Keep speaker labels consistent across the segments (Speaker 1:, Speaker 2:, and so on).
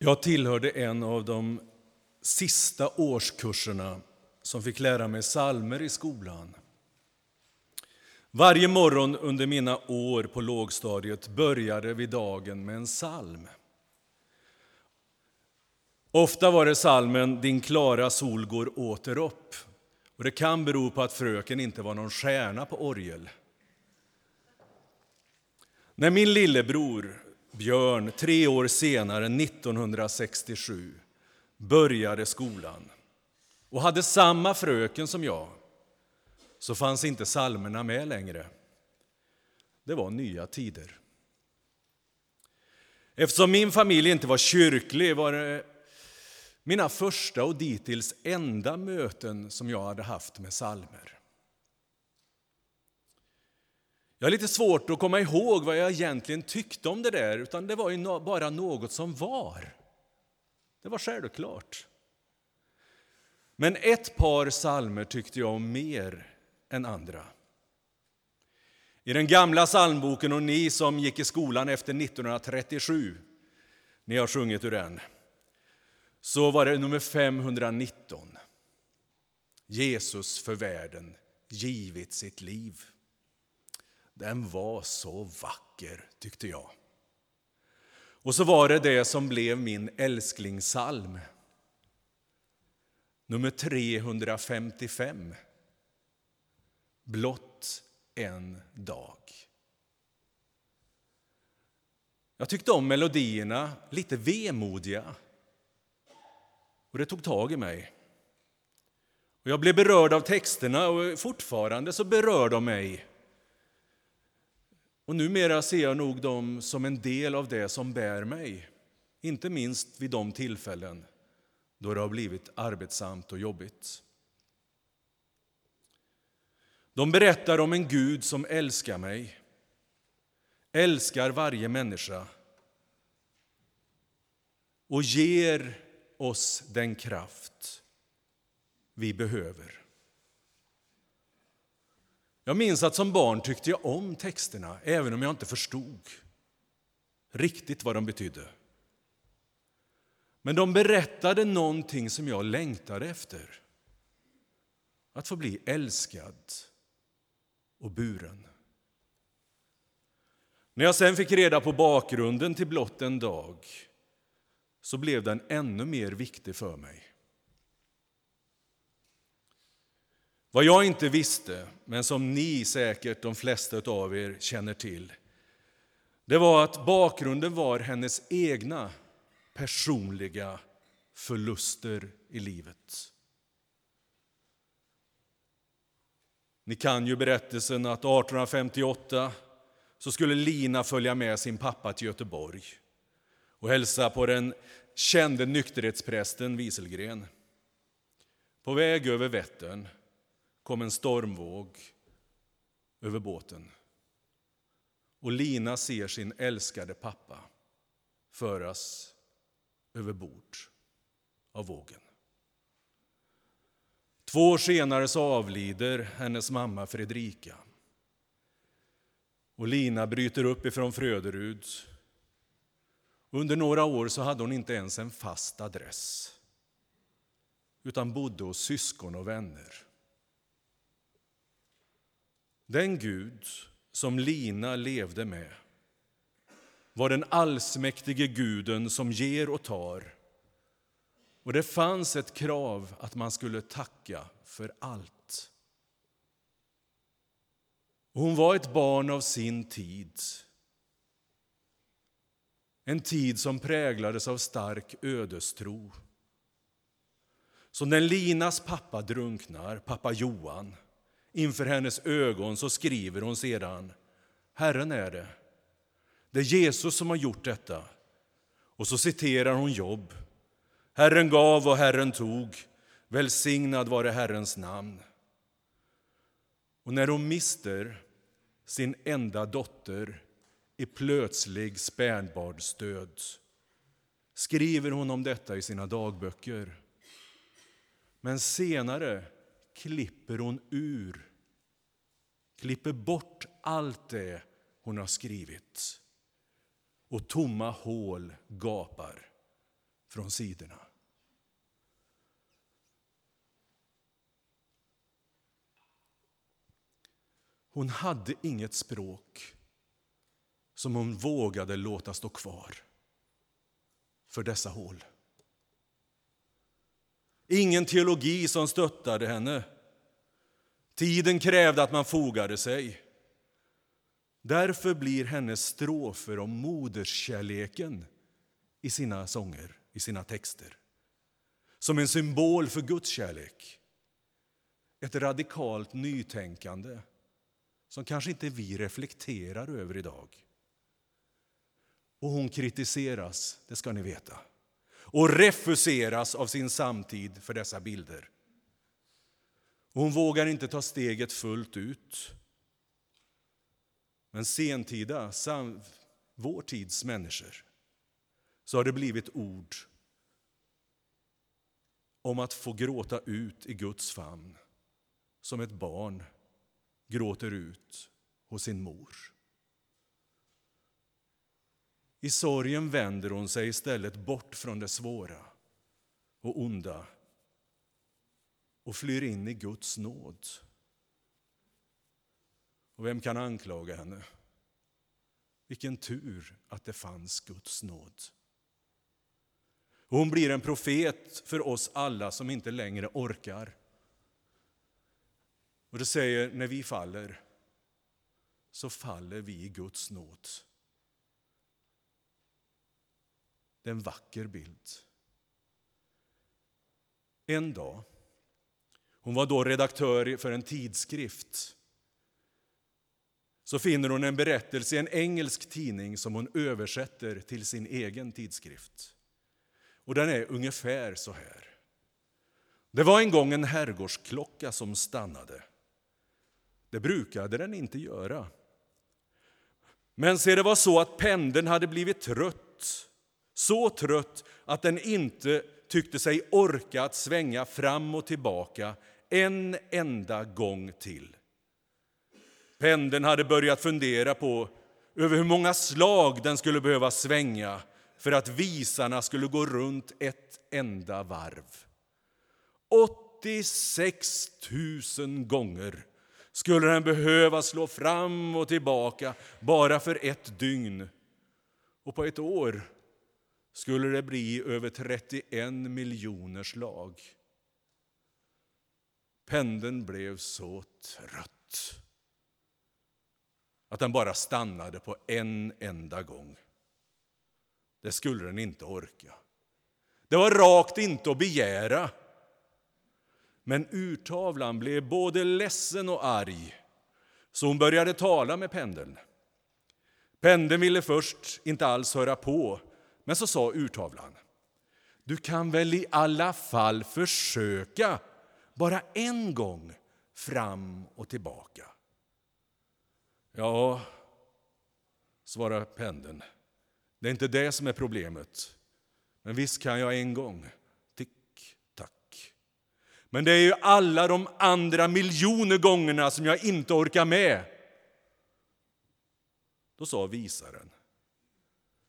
Speaker 1: Jag tillhörde en av de sista årskurserna som fick lära mig salmer i skolan. Varje morgon under mina år på lågstadiet började vi dagen med en psalm. Ofta var det salmen Din klara sol går åter upp. Och det kan bero på att fröken inte var någon stjärna på orgel. När min lillebror Björn tre år senare, 1967, började skolan och hade samma fröken som jag så fanns inte salmerna med längre. Det var nya tider. Eftersom min familj inte var kyrklig var det mina första och dittills enda möten som jag hade haft med salmer. Jag har lite svårt att komma ihåg vad jag egentligen tyckte om det där, utan det var ju bara något som var. Det var självklart. Men ett par salmer tyckte jag om mer än andra. I den gamla psalmboken, och ni som gick i skolan efter 1937, ni har sjungit ur den, så var det nummer 519. Jesus för världen givit sitt liv. Den var så vacker, tyckte jag. Och så var det det som blev min älsklingssalm. Nummer 355. Blott en dag. Jag tyckte om melodierna, lite vemodiga. Och det tog tag i mig. Och jag blev berörd av texterna och fortfarande så berör de mig. Och numera ser jag nog dem som en del av det som bär mig. Inte minst vid de tillfällen då det har blivit arbetsamt och jobbigt. De berättar om en Gud som älskar mig, älskar varje människa och ger oss den kraft vi behöver. Jag minns att som barn tyckte jag om texterna, även om jag inte förstod riktigt vad de betydde. Men de berättade någonting som jag längtade efter. Att få bli älskad och buren. När jag sen fick reda på bakgrunden till blott en dag så blev den ännu mer viktig för mig. Vad jag inte visste, men som ni säkert, de flesta av er, känner till det var att bakgrunden var hennes egna personliga förluster i livet. Ni kan ju berättelsen att 1858 så skulle Lina följa med sin pappa till Göteborg och hälsa på den kände nykterhetsprästen Wieselgren. På väg över Vättern kom en stormvåg över båten. Och Lina ser sin älskade pappa föras över bord av vågen. Två år senare så avlider hennes mamma Fredrika. Och Lina bryter upp ifrån Fröderud. Under några år så hade hon inte ens en fast adress utan bodde hos syskon och vänner. Den Gud som Lina levde med var den allsmäktige guden som ger och tar. Och det fanns ett krav att man skulle tacka för allt. Och hon var ett barn av sin tid. En tid som präglades av stark ödestro. Så när Linas pappa drunknar, pappa Johan inför hennes ögon så skriver hon sedan Herren är det. Det är Jesus som har gjort detta. Och så citerar hon Jobb. Herren gav och Herren tog. Välsignad vare Herrens namn. Och när hon mister sin enda dotter i plötslig spädbarnsdöd skriver hon om detta i sina dagböcker. Men senare klipper hon ur, klipper bort allt det hon har skrivit. Och tomma hål gapar från sidorna. Hon hade inget språk som hon vågade låta stå kvar för dessa hål. Ingen teologi som stöttade henne. Tiden krävde att man fogade sig. Därför blir hennes strofer om moderskärleken i sina sånger, i sina texter som en symbol för Guds kärlek. Ett radikalt nytänkande som kanske inte vi reflekterar över idag. Och hon kritiseras, det ska ni veta, och refuseras av sin samtid för dessa bilder. Hon vågar inte ta steget fullt ut. Men sentida, vår tids människor, så har det blivit ord om att få gråta ut i Guds famn som ett barn gråter ut hos sin mor. I sorgen vänder hon sig istället bort från det svåra och onda och flyr in i Guds nåd. Och vem kan anklaga henne? Vilken tur att det fanns Guds nåd. hon blir en profet för oss alla som inte längre orkar. Och det säger, när vi faller så faller vi i Guds nåd. Det är en vacker bild. En dag, hon var då redaktör för en tidskrift, så finner hon en berättelse i en engelsk tidning som hon översätter till sin egen tidskrift. Och Den är ungefär så här. Det var en gång en herrgårdsklocka som stannade. Det brukade den inte göra. Men se, det var så att pendeln hade blivit trött så trött att den inte tyckte sig orka att svänga fram och tillbaka en enda gång till. Pendeln hade börjat fundera på över hur många slag den skulle behöva svänga för att visarna skulle gå runt ett enda varv. 86 000 gånger skulle den behöva slå fram och tillbaka bara för ett dygn. Och på ett år skulle det bli över 31 miljoner slag. Pendeln blev så trött att den bara stannade på en enda gång. Det skulle den inte orka. Det var rakt inte att begära. Men urtavlan blev både ledsen och arg, så hon började tala med pendeln. Pendeln ville först inte alls höra på, men så sa urtavlan, du kan väl i alla fall försöka bara en gång fram och tillbaka. Ja, svarar pendeln, det är inte det som är problemet. Men visst kan jag en gång. Tick, tack. Men det är ju alla de andra miljoner gångerna som jag inte orkar med. Då sa visaren,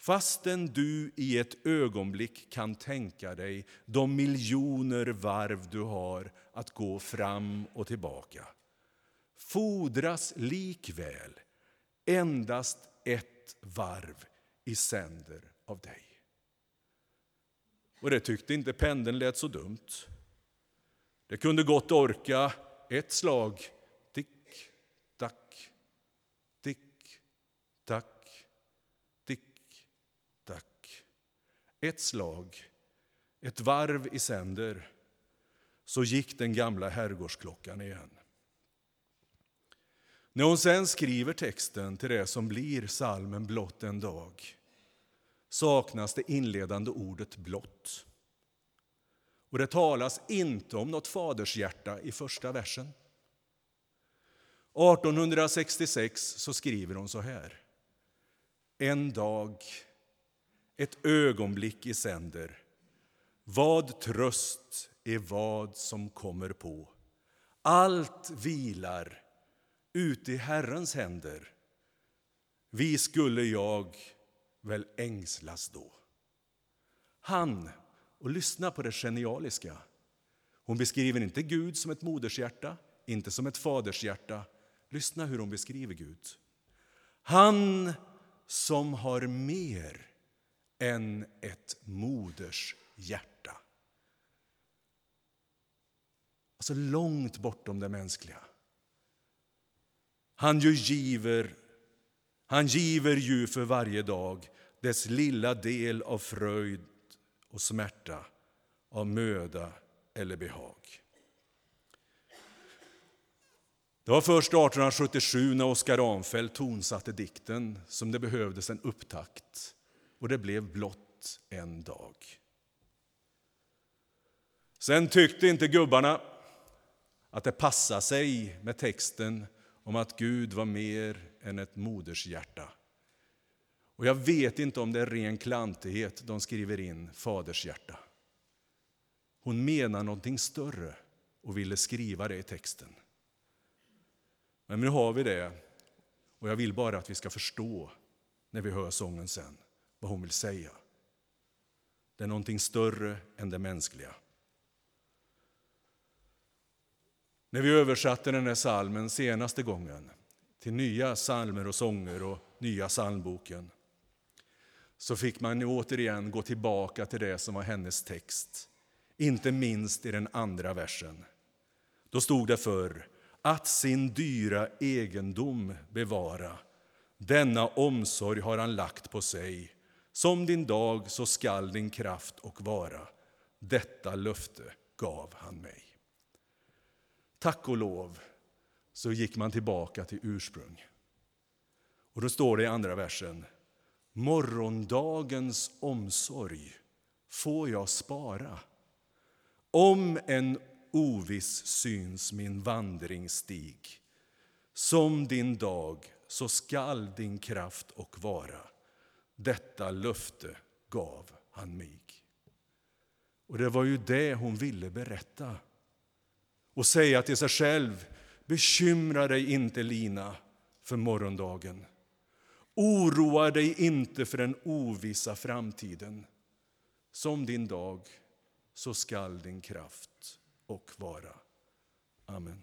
Speaker 1: Fastän du i ett ögonblick kan tänka dig de miljoner varv du har att gå fram och tillbaka fordras likväl endast ett varv i sänder av dig. Och det tyckte inte pendeln lät så dumt. Det kunde gott orka ett slag, tick, tack, tick, tack ett slag, ett varv i sänder, så gick den gamla herrgårdsklockan igen. När hon sen skriver texten till det som blir salmen Blott en dag saknas det inledande ordet blott. Och det talas inte om något fadershjärta i första versen. 1866 så skriver hon så här. En dag ett ögonblick i sänder. Vad tröst är vad som kommer på. Allt vilar ute i Herrens händer. Vi skulle jag väl ängslas då. Han, och lyssna på det genialiska. Hon beskriver inte Gud som ett modershjärta, inte som ett fadershjärta. Lyssna hur hon beskriver Gud. Han som har mer än ett moders hjärta. Alltså långt bortom det mänskliga. Han ju giver, han giver ju för varje dag dess lilla del av fröjd och smärta, av möda eller behag. Det var först 1877 när Oskar Arnfeldt tonsatte dikten som det behövdes en upptakt och det blev blott en dag. Sen tyckte inte gubbarna att det passade sig med texten om att Gud var mer än ett modershjärta. Och jag vet inte om det är ren klantighet de skriver in fadershjärta. Hon menar någonting större och ville skriva det i texten. Men nu har vi det, och jag vill bara att vi ska förstå när vi hör sången sen vad hon vill säga. Det är någonting större än det mänskliga. När vi översatte den här salmen senaste gången till nya salmer och sånger och nya psalmboken så fick man återigen gå tillbaka till det som var hennes text, inte minst i den andra versen. Då stod det för att sin dyra egendom bevara. Denna omsorg har han lagt på sig. Som din dag så skall din kraft och vara. Detta löfte gav han mig. Tack och lov så gick man tillbaka till ursprung. Och då står det i andra versen. Morgondagens omsorg får jag spara. Om en oviss syns min vandringsstig. Som din dag så skall din kraft och vara. Detta löfte gav han mig. Och det var ju det hon ville berätta och säga till sig själv Bekymra dig inte, Lina, för morgondagen. Oroa dig inte för den ovissa framtiden. Som din dag, så skall din kraft och vara. Amen.